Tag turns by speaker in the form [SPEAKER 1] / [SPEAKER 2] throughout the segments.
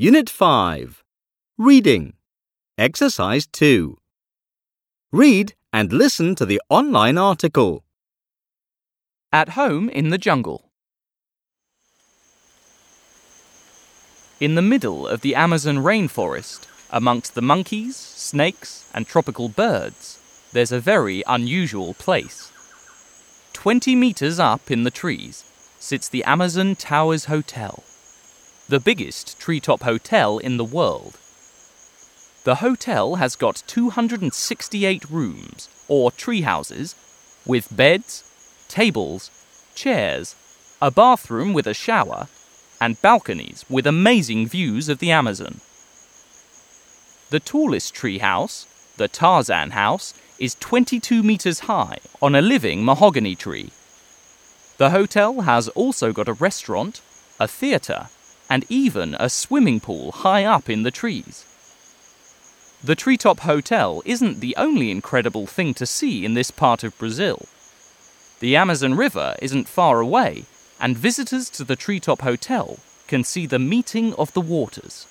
[SPEAKER 1] Unit 5 Reading Exercise 2 Read and listen to the online article.
[SPEAKER 2] At home in the jungle. In the middle of the Amazon rainforest, amongst the monkeys, snakes, and tropical birds, there's a very unusual place. Twenty meters up in the trees sits the Amazon Towers Hotel, the biggest treetop hotel in the world. The hotel has got 268 rooms, or tree houses, with beds, tables, chairs, a bathroom with a shower, and balconies with amazing views of the Amazon. The tallest tree house, the Tarzan House, is 22 meters high on a living mahogany tree. The hotel has also got a restaurant, a theatre, and even a swimming pool high up in the trees. The Treetop Hotel isn't the only incredible thing to see in this part of Brazil. The Amazon River isn't far away, and visitors to the Treetop Hotel can see the meeting of the waters.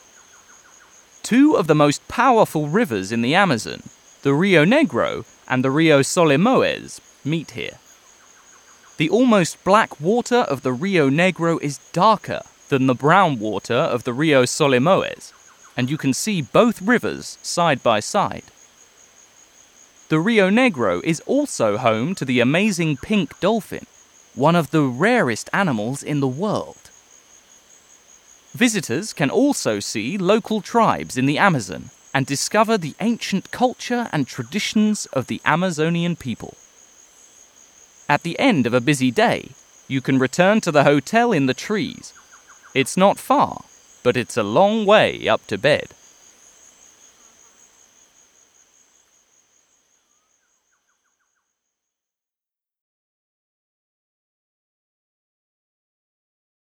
[SPEAKER 2] Two of the most powerful rivers in the Amazon, the Rio Negro and the Rio Solimões, meet here. The almost black water of the Rio Negro is darker than the brown water of the Rio Solimões, and you can see both rivers side by side. The Rio Negro is also home to the amazing pink dolphin, one of the rarest animals in the world. Visitors can also see local tribes in the Amazon and discover the ancient culture and traditions of the Amazonian people. At the end of a busy day, you can return to the hotel in the trees. It's not far, but it's a long way up to bed.